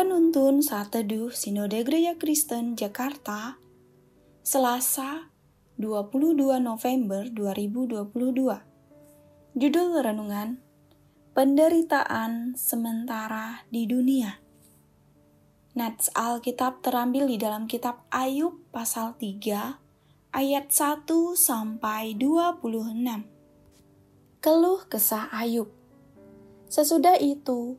Penuntun Saat Teduh Sinode Gereja Kristen Jakarta Selasa 22 November 2022 Judul Renungan Penderitaan Sementara di Dunia. Nats Alkitab terambil di dalam kitab Ayub pasal 3 ayat 1 sampai 26 Keluh kesah Ayub. Sesudah itu,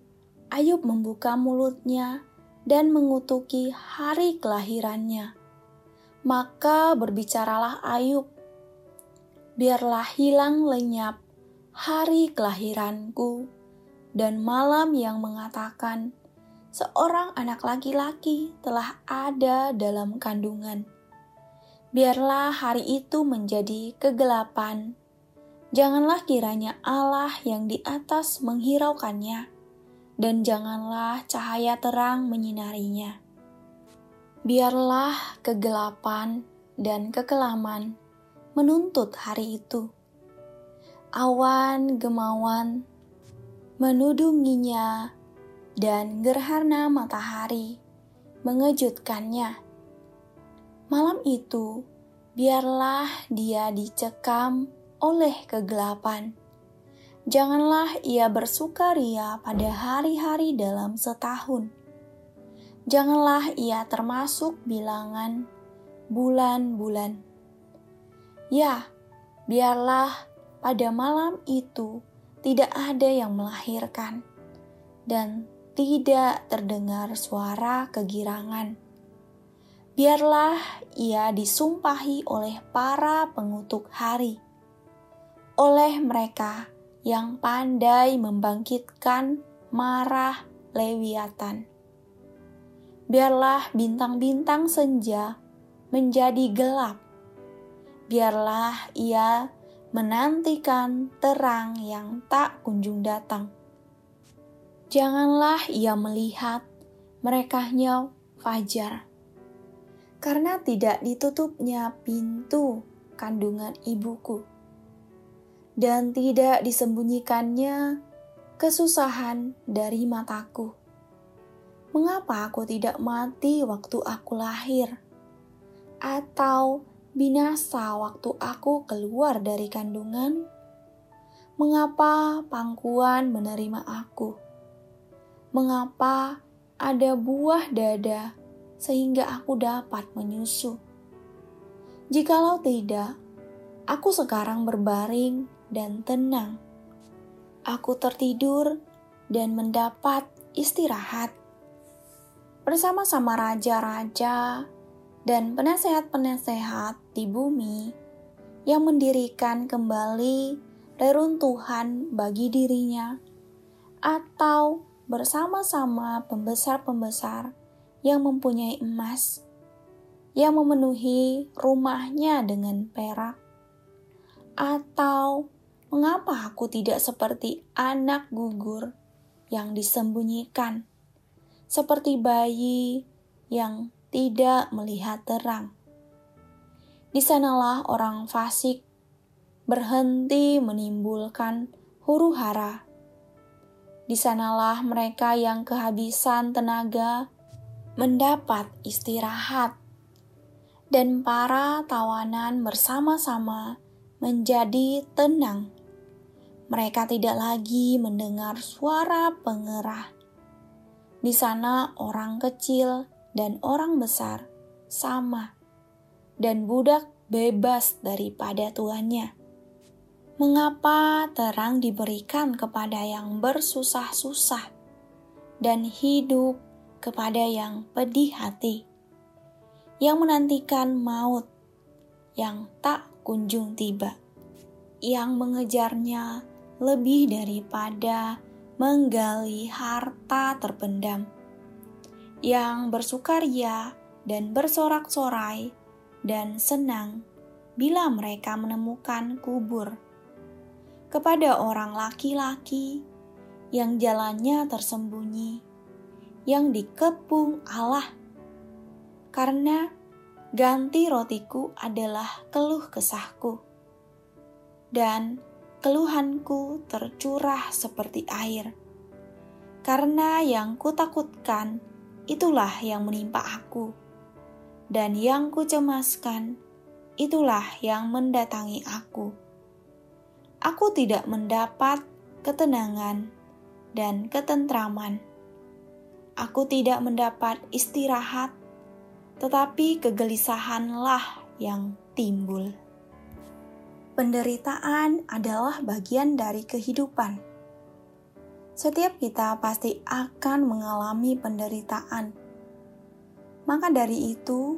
Ayub membuka mulutnya dan mengutuki hari kelahirannya. Maka berbicaralah Ayub, biarlah hilang lenyap hari kelahiranku dan malam yang mengatakan seorang anak laki-laki telah ada dalam kandungan. Biarlah hari itu menjadi kegelapan. Janganlah kiranya Allah yang di atas menghiraukannya dan janganlah cahaya terang menyinarinya. Biarlah kegelapan dan kekelaman menuntut hari itu. Awan gemawan menudunginya dan gerhana matahari mengejutkannya. Malam itu, biarlah dia dicekam oleh kegelapan Janganlah ia bersukaria pada hari-hari dalam setahun. Janganlah ia termasuk bilangan bulan-bulan. Ya, biarlah pada malam itu tidak ada yang melahirkan dan tidak terdengar suara kegirangan. Biarlah ia disumpahi oleh para pengutuk hari, oleh mereka yang pandai membangkitkan marah Lewiatan. Biarlah bintang-bintang senja menjadi gelap. Biarlah ia menantikan terang yang tak kunjung datang. Janganlah ia melihat merekahnya fajar, karena tidak ditutupnya pintu kandungan ibuku dan tidak disembunyikannya kesusahan dari mataku. Mengapa aku tidak mati waktu aku lahir? Atau binasa waktu aku keluar dari kandungan? Mengapa pangkuan menerima aku? Mengapa ada buah dada sehingga aku dapat menyusu? Jikalau tidak, aku sekarang berbaring dan tenang. Aku tertidur dan mendapat istirahat bersama-sama raja-raja dan penasehat-penasehat di bumi yang mendirikan kembali reruntuhan bagi dirinya, atau bersama-sama pembesar-pembesar yang mempunyai emas, yang memenuhi rumahnya dengan perak, atau Mengapa aku tidak seperti anak gugur yang disembunyikan, seperti bayi yang tidak melihat terang? Di sanalah orang fasik berhenti menimbulkan huru hara. Di sanalah mereka yang kehabisan tenaga mendapat istirahat, dan para tawanan bersama-sama menjadi tenang mereka tidak lagi mendengar suara pengerah. Di sana, orang kecil dan orang besar sama, dan budak bebas daripada tuannya. Mengapa terang diberikan kepada yang bersusah-susah dan hidup kepada yang pedih hati, yang menantikan maut yang tak kunjung tiba, yang mengejarnya lebih daripada menggali harta terpendam. Yang bersukaria dan bersorak-sorai dan senang bila mereka menemukan kubur. Kepada orang laki-laki yang jalannya tersembunyi, yang dikepung Allah. Karena ganti rotiku adalah keluh kesahku. Dan keluhanku tercurah seperti air. Karena yang kutakutkan itulah yang menimpa aku. Dan yang kucemaskan, itulah yang mendatangi aku. Aku tidak mendapat ketenangan dan ketentraman. Aku tidak mendapat istirahat, tetapi kegelisahanlah yang timbul. Penderitaan adalah bagian dari kehidupan. Setiap kita pasti akan mengalami penderitaan. Maka dari itu,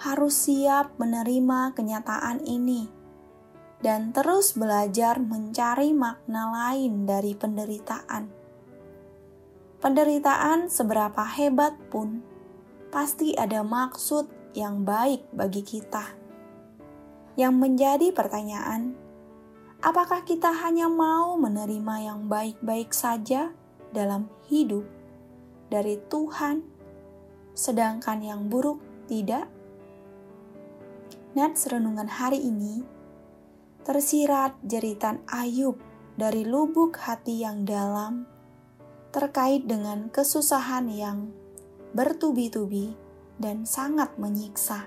harus siap menerima kenyataan ini dan terus belajar mencari makna lain dari penderitaan. Penderitaan seberapa hebat pun pasti ada maksud yang baik bagi kita. Yang menjadi pertanyaan, apakah kita hanya mau menerima yang baik-baik saja dalam hidup dari Tuhan, sedangkan yang buruk tidak? Nats renungan hari ini tersirat jeritan Ayub dari lubuk hati yang dalam terkait dengan kesusahan yang bertubi-tubi dan sangat menyiksa.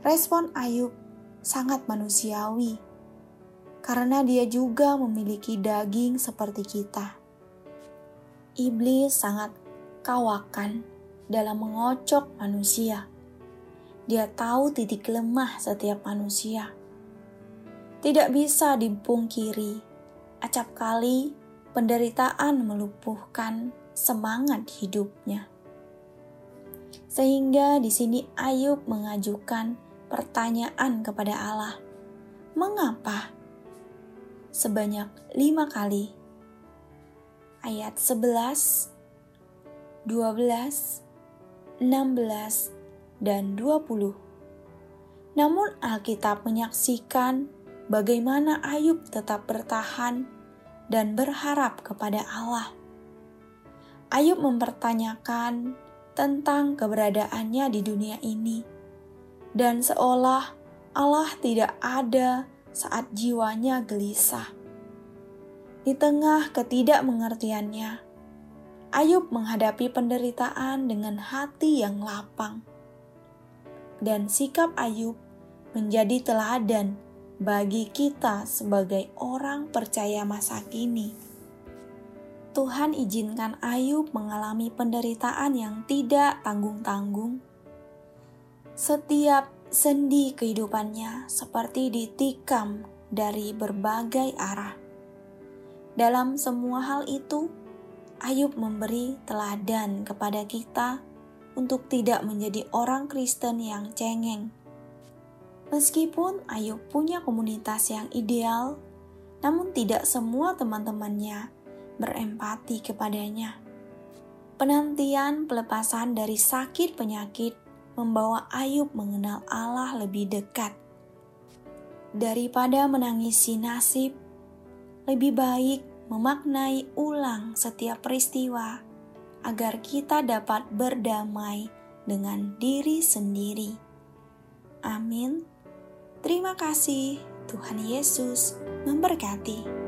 Respon Ayub sangat manusiawi karena dia juga memiliki daging seperti kita. Iblis sangat kawakan dalam mengocok manusia dia tahu titik lemah setiap manusia. Tidak bisa dipungkiri, acap kali penderitaan melumpuhkan semangat hidupnya. Sehingga di sini Ayub mengajukan pertanyaan kepada Allah, "Mengapa?" Sebanyak lima kali. Ayat 11, 12, 16, dan 20. Namun Alkitab menyaksikan bagaimana Ayub tetap bertahan dan berharap kepada Allah. Ayub mempertanyakan tentang keberadaannya di dunia ini, dan seolah Allah tidak ada saat jiwanya gelisah. Di tengah ketidakmengertiannya, Ayub menghadapi penderitaan dengan hati yang lapang dan sikap Ayub menjadi teladan bagi kita sebagai orang percaya masa kini. Tuhan izinkan Ayub mengalami penderitaan yang tidak tanggung-tanggung. Setiap sendi kehidupannya seperti ditikam dari berbagai arah. Dalam semua hal itu, Ayub memberi teladan kepada kita untuk tidak menjadi orang Kristen yang cengeng. Meskipun Ayub punya komunitas yang ideal, namun tidak semua teman-temannya berempati kepadanya. Penantian pelepasan dari sakit penyakit membawa Ayub mengenal Allah lebih dekat. Daripada menangisi nasib, lebih baik memaknai ulang setiap peristiwa agar kita dapat berdamai dengan diri sendiri. Amin. Terima kasih, Tuhan Yesus memberkati.